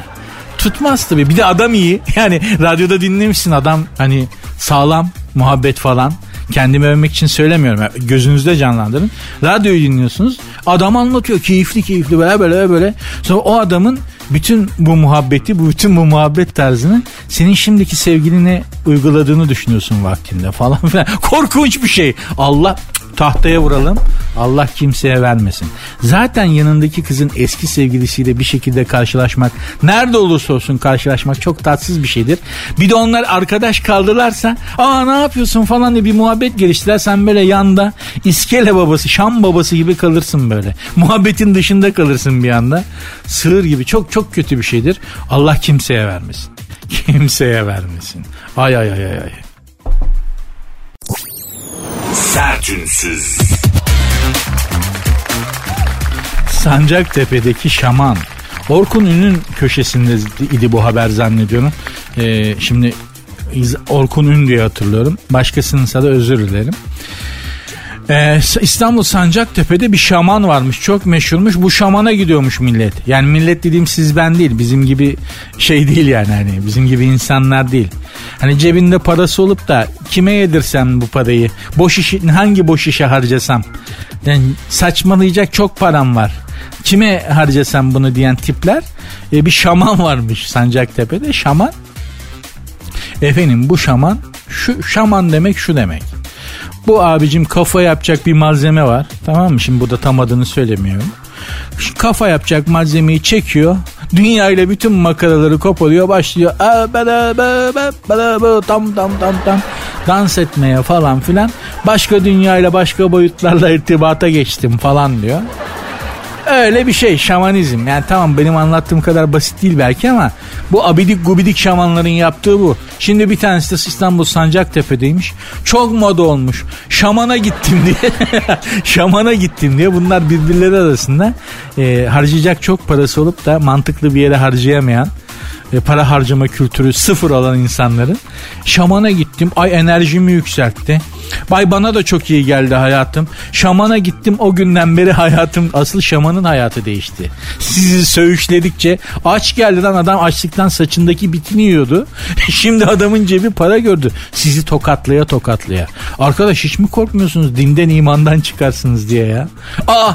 Tutmaz tabii. Bir de adam iyi. Yani radyoda dinlemişsin adam hani sağlam muhabbet falan. Kendimi övmek için söylemiyorum. Gözünüzde canlandırın. Radyoyu dinliyorsunuz. Adam anlatıyor keyifli keyifli böyle böyle böyle. Sonra o adamın bütün bu muhabbeti, bu bütün bu muhabbet tarzını senin şimdiki sevgiline uyguladığını düşünüyorsun vaktinde falan filan. Korkunç bir şey. Allah tahtaya vuralım. Allah kimseye vermesin. Zaten yanındaki kızın eski sevgilisiyle bir şekilde karşılaşmak, nerede olursa olsun karşılaşmak çok tatsız bir şeydir. Bir de onlar arkadaş kaldılarsa, aa ne yapıyorsun falan diye bir muhabbet geliştiler. Sen böyle yanda iskele babası, şam babası gibi kalırsın böyle. Muhabbetin dışında kalırsın bir anda. Sığır gibi çok çok kötü bir şeydir. Allah kimseye vermesin. Kimseye vermesin. Ay ay ay ay ay. Sertünsüz. Sancaktepe'deki şaman. Orkun Ün'ün köşesinde idi bu haber zannediyorum. Ee, şimdi Orkun Ün diye hatırlıyorum. Başkasınınsa da özür dilerim. Ee, İstanbul Sancaktepe'de bir şaman varmış. Çok meşhurmuş. Bu şamana gidiyormuş millet. Yani millet dediğim siz ben değil. Bizim gibi şey değil yani. Hani bizim gibi insanlar değil. Hani cebinde parası olup da kime yedirsem bu parayı? Boş işi, hangi boş işe harcasam? Yani saçmalayacak çok param var. Kime harcasam bunu diyen tipler e, bir şaman varmış Sancaktepe'de. Şaman Efendim bu şaman şu şaman demek şu demek. Bu abicim kafa yapacak bir malzeme var. Tamam mı? Şimdi burada tam adını söylemiyorum. Şu kafa yapacak malzemeyi çekiyor. Dünya ile bütün makaraları koparıyor. Başlıyor. Tam tam tam tam dans etmeye falan filan. Başka dünya ile başka boyutlarla irtibata geçtim falan diyor. Öyle bir şey şamanizm. Yani tamam benim anlattığım kadar basit değil belki ama bu abidik gubidik şamanların yaptığı bu. Şimdi bir tanesi de İstanbul Sancaktepe'deymiş. Çok moda olmuş. Şamana gittim diye. Şamana gittim diye bunlar birbirleri arasında e, harcayacak çok parası olup da mantıklı bir yere harcayamayan e, para harcama kültürü sıfır olan insanların şamana gittim ay enerjimi yükseltti. Bay bana da çok iyi geldi hayatım. Şamana gittim o günden beri hayatım asıl şamanın hayatı değişti. Sizi söğüşledikçe aç geldi lan adam açlıktan saçındaki bitini yiyordu. Şimdi adamın cebi para gördü. Sizi tokatlaya tokatlaya. Arkadaş hiç mi korkmuyorsunuz dinden imandan çıkarsınız diye ya. Aa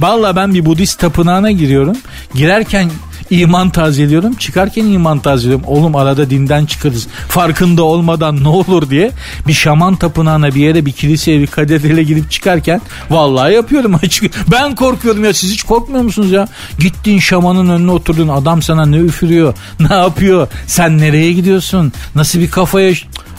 valla ben bir Budist tapınağına giriyorum. Girerken iman tazeliyorum. Çıkarken iman tazeliyorum. Oğlum arada dinden çıkarız. Farkında olmadan ne olur diye bir şaman tapınağına bir yere bir kiliseye bir katedrale gidip çıkarken vallahi yapıyorum açık. Ben korkuyorum ya siz hiç korkmuyor musunuz ya? Gittin şamanın önüne oturdun adam sana ne üfürüyor ne yapıyor sen nereye gidiyorsun nasıl bir kafaya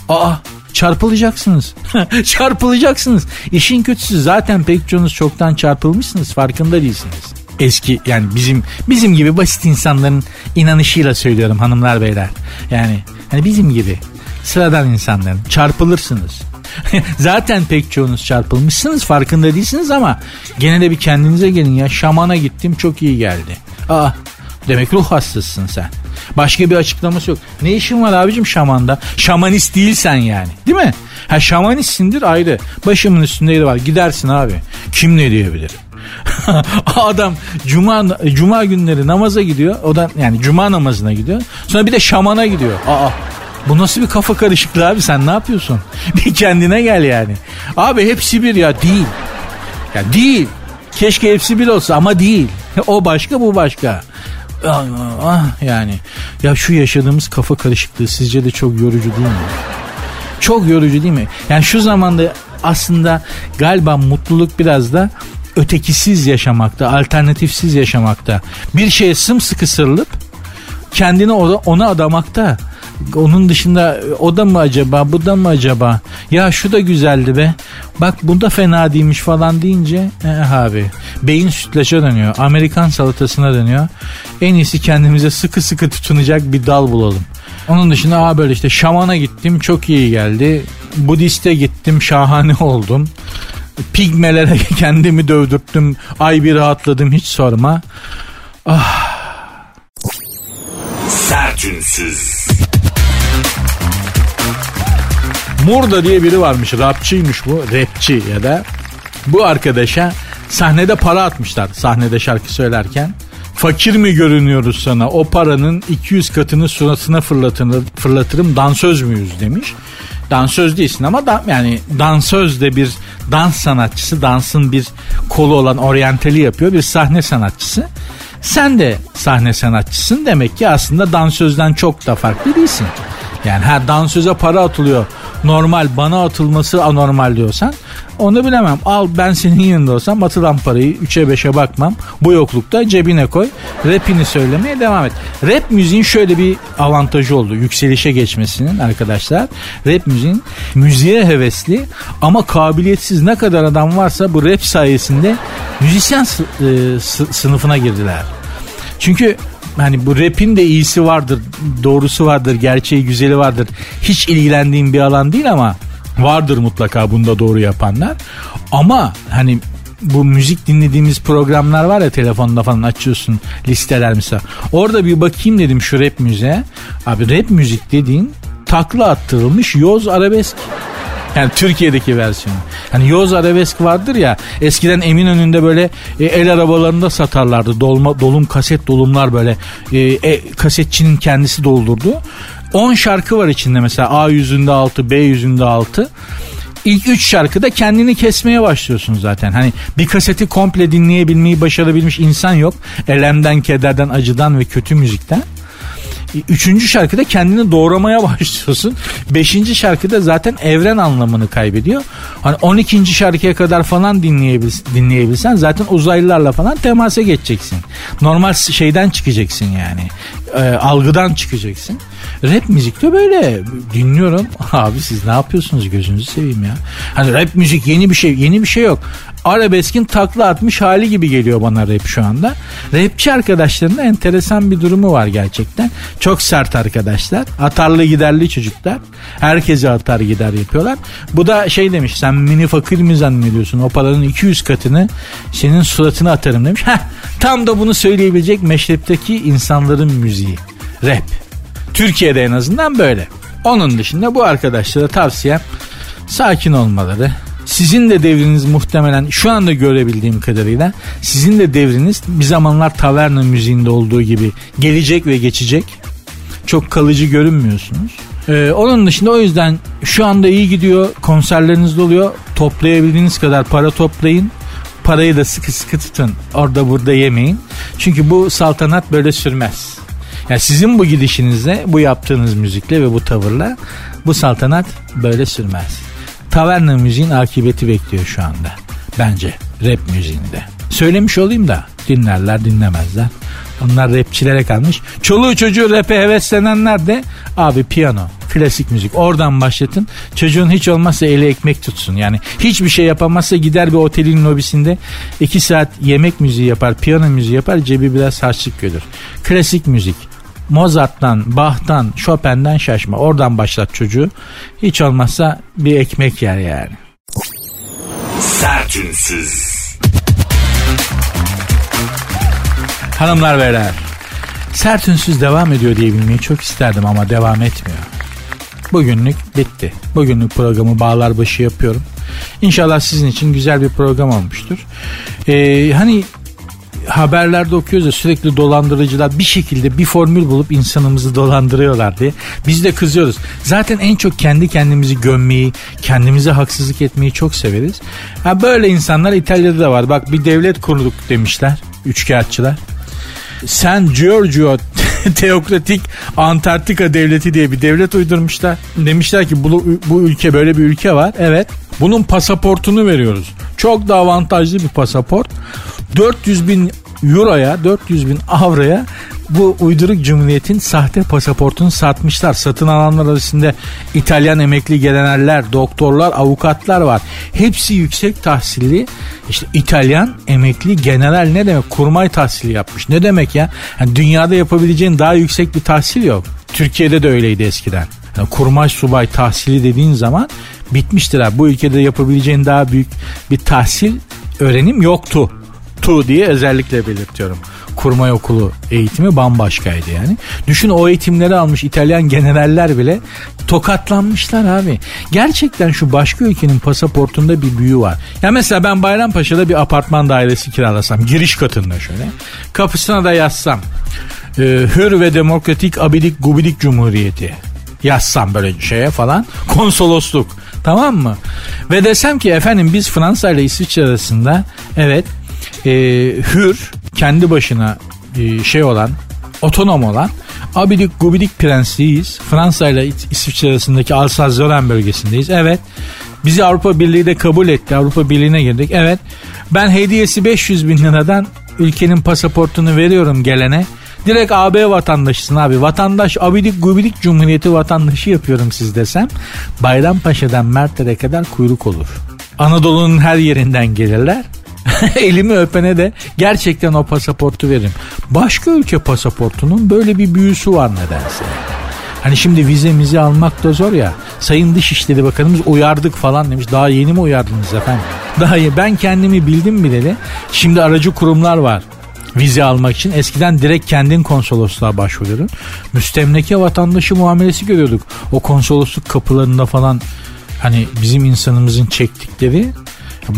aa çarpılacaksınız. çarpılacaksınız. İşin kötüsü zaten pek çoğunuz çoktan çarpılmışsınız farkında değilsiniz eski yani bizim bizim gibi basit insanların inanışıyla söylüyorum hanımlar beyler. Yani hani bizim gibi sıradan insanların çarpılırsınız. Zaten pek çoğunuz çarpılmışsınız farkında değilsiniz ama gene de bir kendinize gelin ya şamana gittim çok iyi geldi. Aa demek ruh hastasısın sen. Başka bir açıklaması yok. Ne işin var abicim şamanda? Şamanist değilsen yani. Değil mi? Ha şamanistsindir ayrı. Başımın üstünde yeri var. Gidersin abi. Kim ne diyebilir? Adam cuma cuma günleri namaza gidiyor. O da yani cuma namazına gidiyor. Sonra bir de şamana gidiyor. Aa bu nasıl bir kafa karışıklığı abi sen ne yapıyorsun? Bir kendine gel yani. Abi hepsi bir ya değil. Ya değil. Keşke hepsi bir olsa ama değil. O başka bu başka. Ah, ah yani. Ya şu yaşadığımız kafa karışıklığı sizce de çok yorucu değil mi? Çok yorucu değil mi? Yani şu zamanda aslında galiba mutluluk biraz da ötekisiz yaşamakta, alternatifsiz yaşamakta. Bir şeye sımsıkı sarılıp kendini ona adamakta. Onun dışında o da mı acaba bu da mı acaba ya şu da güzeldi be bak bu da fena değilmiş falan deyince eh abi beyin sütlaça dönüyor Amerikan salatasına dönüyor en iyisi kendimize sıkı sıkı tutunacak bir dal bulalım onun dışında aa böyle işte şamana gittim çok iyi geldi Budist'e gittim şahane oldum. Pigmelere kendimi dövdürttüm. Ay bir rahatladım hiç sorma. Sertünsüz. Murda diye biri varmış. Rapçiymiş bu. Rapçi ya da. Bu arkadaşa sahnede para atmışlar. Sahnede şarkı söylerken. Fakir mi görünüyoruz sana? O paranın 200 katını suratına fırlatırım dansöz müyüz demiş. Dansöz değilsin ama da, yani dansöz de bir dans sanatçısı. Dansın bir kolu olan oryantali yapıyor. Bir sahne sanatçısı. Sen de sahne sanatçısın. Demek ki aslında dansözden çok da farklı değilsin. Yani her dansöze para atılıyor. Normal bana atılması anormal diyorsan onu bilemem. Al ben senin yanında olsam atılan parayı 3'e 5'e bakmam. Bu yoklukta cebine koy. Rapini söylemeye devam et. Rap müziğin şöyle bir avantajı oldu. Yükselişe geçmesinin arkadaşlar. Rap müziğin müziğe hevesli ama kabiliyetsiz ne kadar adam varsa bu rap sayesinde müzisyen e, sı- sınıfına girdiler. Çünkü hani bu rapin de iyisi vardır, doğrusu vardır, gerçeği güzeli vardır. Hiç ilgilendiğim bir alan değil ama vardır mutlaka bunda doğru yapanlar. Ama hani bu müzik dinlediğimiz programlar var ya telefonda falan açıyorsun listeler mesela. Orada bir bakayım dedim şu rap müziğe. Abi rap müzik dediğin takla attırılmış yoz arabesk. Yani Türkiye'deki versiyonu. Hani Yoz Arabesk vardır ya eskiden Eminönü'nde böyle e, el arabalarında satarlardı. Dolma, dolum kaset dolumlar böyle e, e, kasetçinin kendisi doldurdu. 10 şarkı var içinde mesela A yüzünde 6 B yüzünde 6. İlk 3 şarkıda kendini kesmeye başlıyorsun zaten. Hani bir kaseti komple dinleyebilmeyi başarabilmiş insan yok. Elemden, kederden, acıdan ve kötü müzikten. Üçüncü şarkıda kendini doğramaya başlıyorsun. Beşinci şarkıda zaten evren anlamını kaybediyor. Hani 12. şarkıya kadar falan dinleyebil, dinleyebilsen zaten uzaylılarla falan temasa geçeceksin. Normal şeyden çıkacaksın yani. E, algıdan çıkacaksın. Rap müzikte böyle dinliyorum. Abi siz ne yapıyorsunuz gözünüzü seveyim ya. Hani rap müzik yeni bir şey yeni bir şey yok. Arabeskin takla atmış hali gibi geliyor bana rap şu anda. Rapçi arkadaşların da enteresan bir durumu var gerçekten. Çok sert arkadaşlar. Atarlı giderli çocuklar. Herkese atar gider yapıyorlar. Bu da şey demiş sen mini fakir mi zannediyorsun? O paranın 200 katını senin suratına atarım demiş. Heh, tam da bunu söyleyebilecek meşrepteki insanların müziği. Rap. Türkiye'de en azından böyle. Onun dışında bu arkadaşlara tavsiyem sakin olmaları. Sizin de devriniz muhtemelen şu anda görebildiğim kadarıyla sizin de devriniz bir zamanlar taverna müziğinde olduğu gibi gelecek ve geçecek. Çok kalıcı görünmüyorsunuz. Ee, onun dışında o yüzden şu anda iyi gidiyor. Konserleriniz oluyor. Toplayabildiğiniz kadar para toplayın. Parayı da sıkı sıkı tutun. Orada burada yemeyin. Çünkü bu saltanat böyle sürmez. Yani sizin bu gidişinizle, bu yaptığınız müzikle ve bu tavırla bu saltanat böyle sürmez. Taverna müziğin akıbeti bekliyor şu anda. Bence rap müziğinde. Söylemiş olayım da dinlerler dinlemezler. Onlar rapçilere kalmış. Çoluğu çocuğu rap'e heveslenenler de abi piyano, klasik müzik. Oradan başlatın. Çocuğun hiç olmazsa eli ekmek tutsun. Yani hiçbir şey yapamazsa gider bir otelin lobisinde iki saat yemek müziği yapar, piyano müziği yapar. Cebi biraz harçlık görür. Klasik müzik. Mozart'tan, Bach'tan, Chopin'den şaşma. Oradan başlat çocuğu. Hiç olmazsa bir ekmek yer yani. Sertünsüz. Hanımlar beyler. Sert ünsüz devam ediyor diye bilmeyi çok isterdim ama devam etmiyor. Bugünlük bitti. Bugünlük programı bağlar başı yapıyorum. İnşallah sizin için güzel bir program olmuştur. Ee, hani haberlerde okuyoruz ya sürekli dolandırıcılar bir şekilde bir formül bulup insanımızı dolandırıyorlar diye. Biz de kızıyoruz. Zaten en çok kendi kendimizi gömmeyi, kendimize haksızlık etmeyi çok severiz. Ha böyle insanlar İtalya'da da var. Bak bir devlet kurduk demişler. Üçkağıtçılar. San Giorgio Teokratik Antarktika Devleti diye bir devlet uydurmuşlar. Demişler ki bu, bu ülke böyle bir ülke var. Evet. Bunun pasaportunu veriyoruz. Çok da avantajlı bir pasaport. 400 bin euroya 400 bin avroya bu uyduruk cumhuriyetin sahte pasaportunu satmışlar. Satın alanlar arasında İtalyan emekli generaller, doktorlar, avukatlar var. Hepsi yüksek tahsilli. İşte İtalyan emekli general ne demek? Kurmay tahsili yapmış. Ne demek ya? Yani dünyada yapabileceğin daha yüksek bir tahsil yok. Türkiye'de de öyleydi eskiden. Yani kurmay subay tahsili dediğin zaman bitmiştir abi. Bu ülkede yapabileceğin daha büyük bir tahsil öğrenim yoktu. Tu diye özellikle belirtiyorum. Kurmay okulu eğitimi bambaşkaydı yani. Düşün o eğitimleri almış İtalyan generaller bile tokatlanmışlar abi. Gerçekten şu başka ülkenin pasaportunda bir büyü var. Ya mesela ben Bayrampaşa'da bir apartman dairesi kiralasam giriş katında şöyle. Kapısına da yazsam. E, hür ve demokratik abidik gubidik cumhuriyeti yazsam böyle şeye falan konsolosluk tamam mı? Ve desem ki efendim biz Fransa ile İsviçre arasında evet e, hür kendi başına e, şey olan otonom olan abidik gubidik prensliyiz. Fransa ile İsviçre arasındaki Alsaz-Lorraine bölgesindeyiz. Evet. Bizi Avrupa Birliği de kabul etti. Avrupa Birliği'ne girdik. Evet. Ben hediyesi 500 bin liradan ülkenin pasaportunu veriyorum gelene. Direkt AB vatandaşısın abi. Vatandaş abidik gubidik cumhuriyeti vatandaşı yapıyorum siz desem. Bayrampaşa'dan Mert'e kadar kuyruk olur. Anadolu'nun her yerinden gelirler. Elimi öpene de gerçekten o pasaportu veririm. Başka ülke pasaportunun böyle bir büyüsü var nedense. Hani şimdi vizemizi almak da zor ya. Sayın Dışişleri Bakanımız uyardık falan demiş. Daha yeni mi uyardınız efendim? Daha iyi. Ben kendimi bildim bileli. Şimdi aracı kurumlar var vize almak için eskiden direkt kendin konsolosluğa başvuruyordun. Müstemleke vatandaşı muamelesi görüyorduk. O konsolosluk kapılarında falan hani bizim insanımızın çektikleri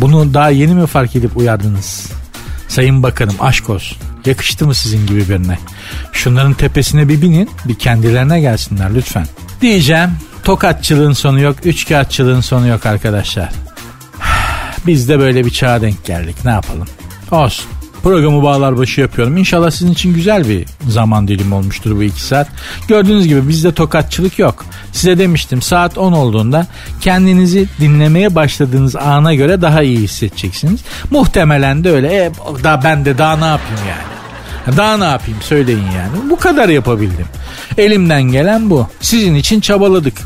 bunu daha yeni mi fark edip uyardınız? Sayın Bakanım aşk olsun. Yakıştı mı sizin gibi birine? Şunların tepesine bir binin bir kendilerine gelsinler lütfen. Diyeceğim tokatçılığın sonu yok, üçkağıtçılığın sonu yok arkadaşlar. Biz de böyle bir çağa denk geldik ne yapalım? Olsun. Programı bağlar başı yapıyorum. İnşallah sizin için güzel bir zaman dilimi olmuştur bu iki saat. Gördüğünüz gibi bizde tokatçılık yok. Size demiştim saat 10 olduğunda kendinizi dinlemeye başladığınız ana göre daha iyi hissedeceksiniz. Muhtemelen de öyle. E, daha ben de daha ne yapayım yani. Daha ne yapayım söyleyin yani. Bu kadar yapabildim. Elimden gelen bu. Sizin için çabaladık.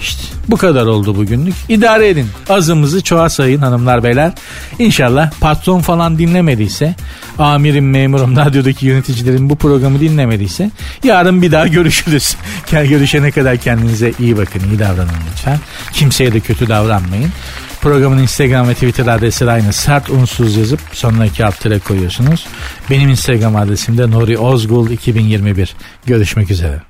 İşte bu kadar oldu bugünlük. İdare edin. Azımızı çoğa sayın hanımlar beyler. İnşallah patron falan dinlemediyse, amirim, memurum, radyodaki yöneticilerin bu programı dinlemediyse yarın bir daha görüşürüz. Görüşene kadar kendinize iyi bakın, iyi davranın lütfen. Kimseye de kötü davranmayın. Programın Instagram ve Twitter adresi aynı. Sert unsuz yazıp sonuna iki koyuyorsunuz. Benim Instagram adresim de Nuri Ozgul 2021. Görüşmek üzere.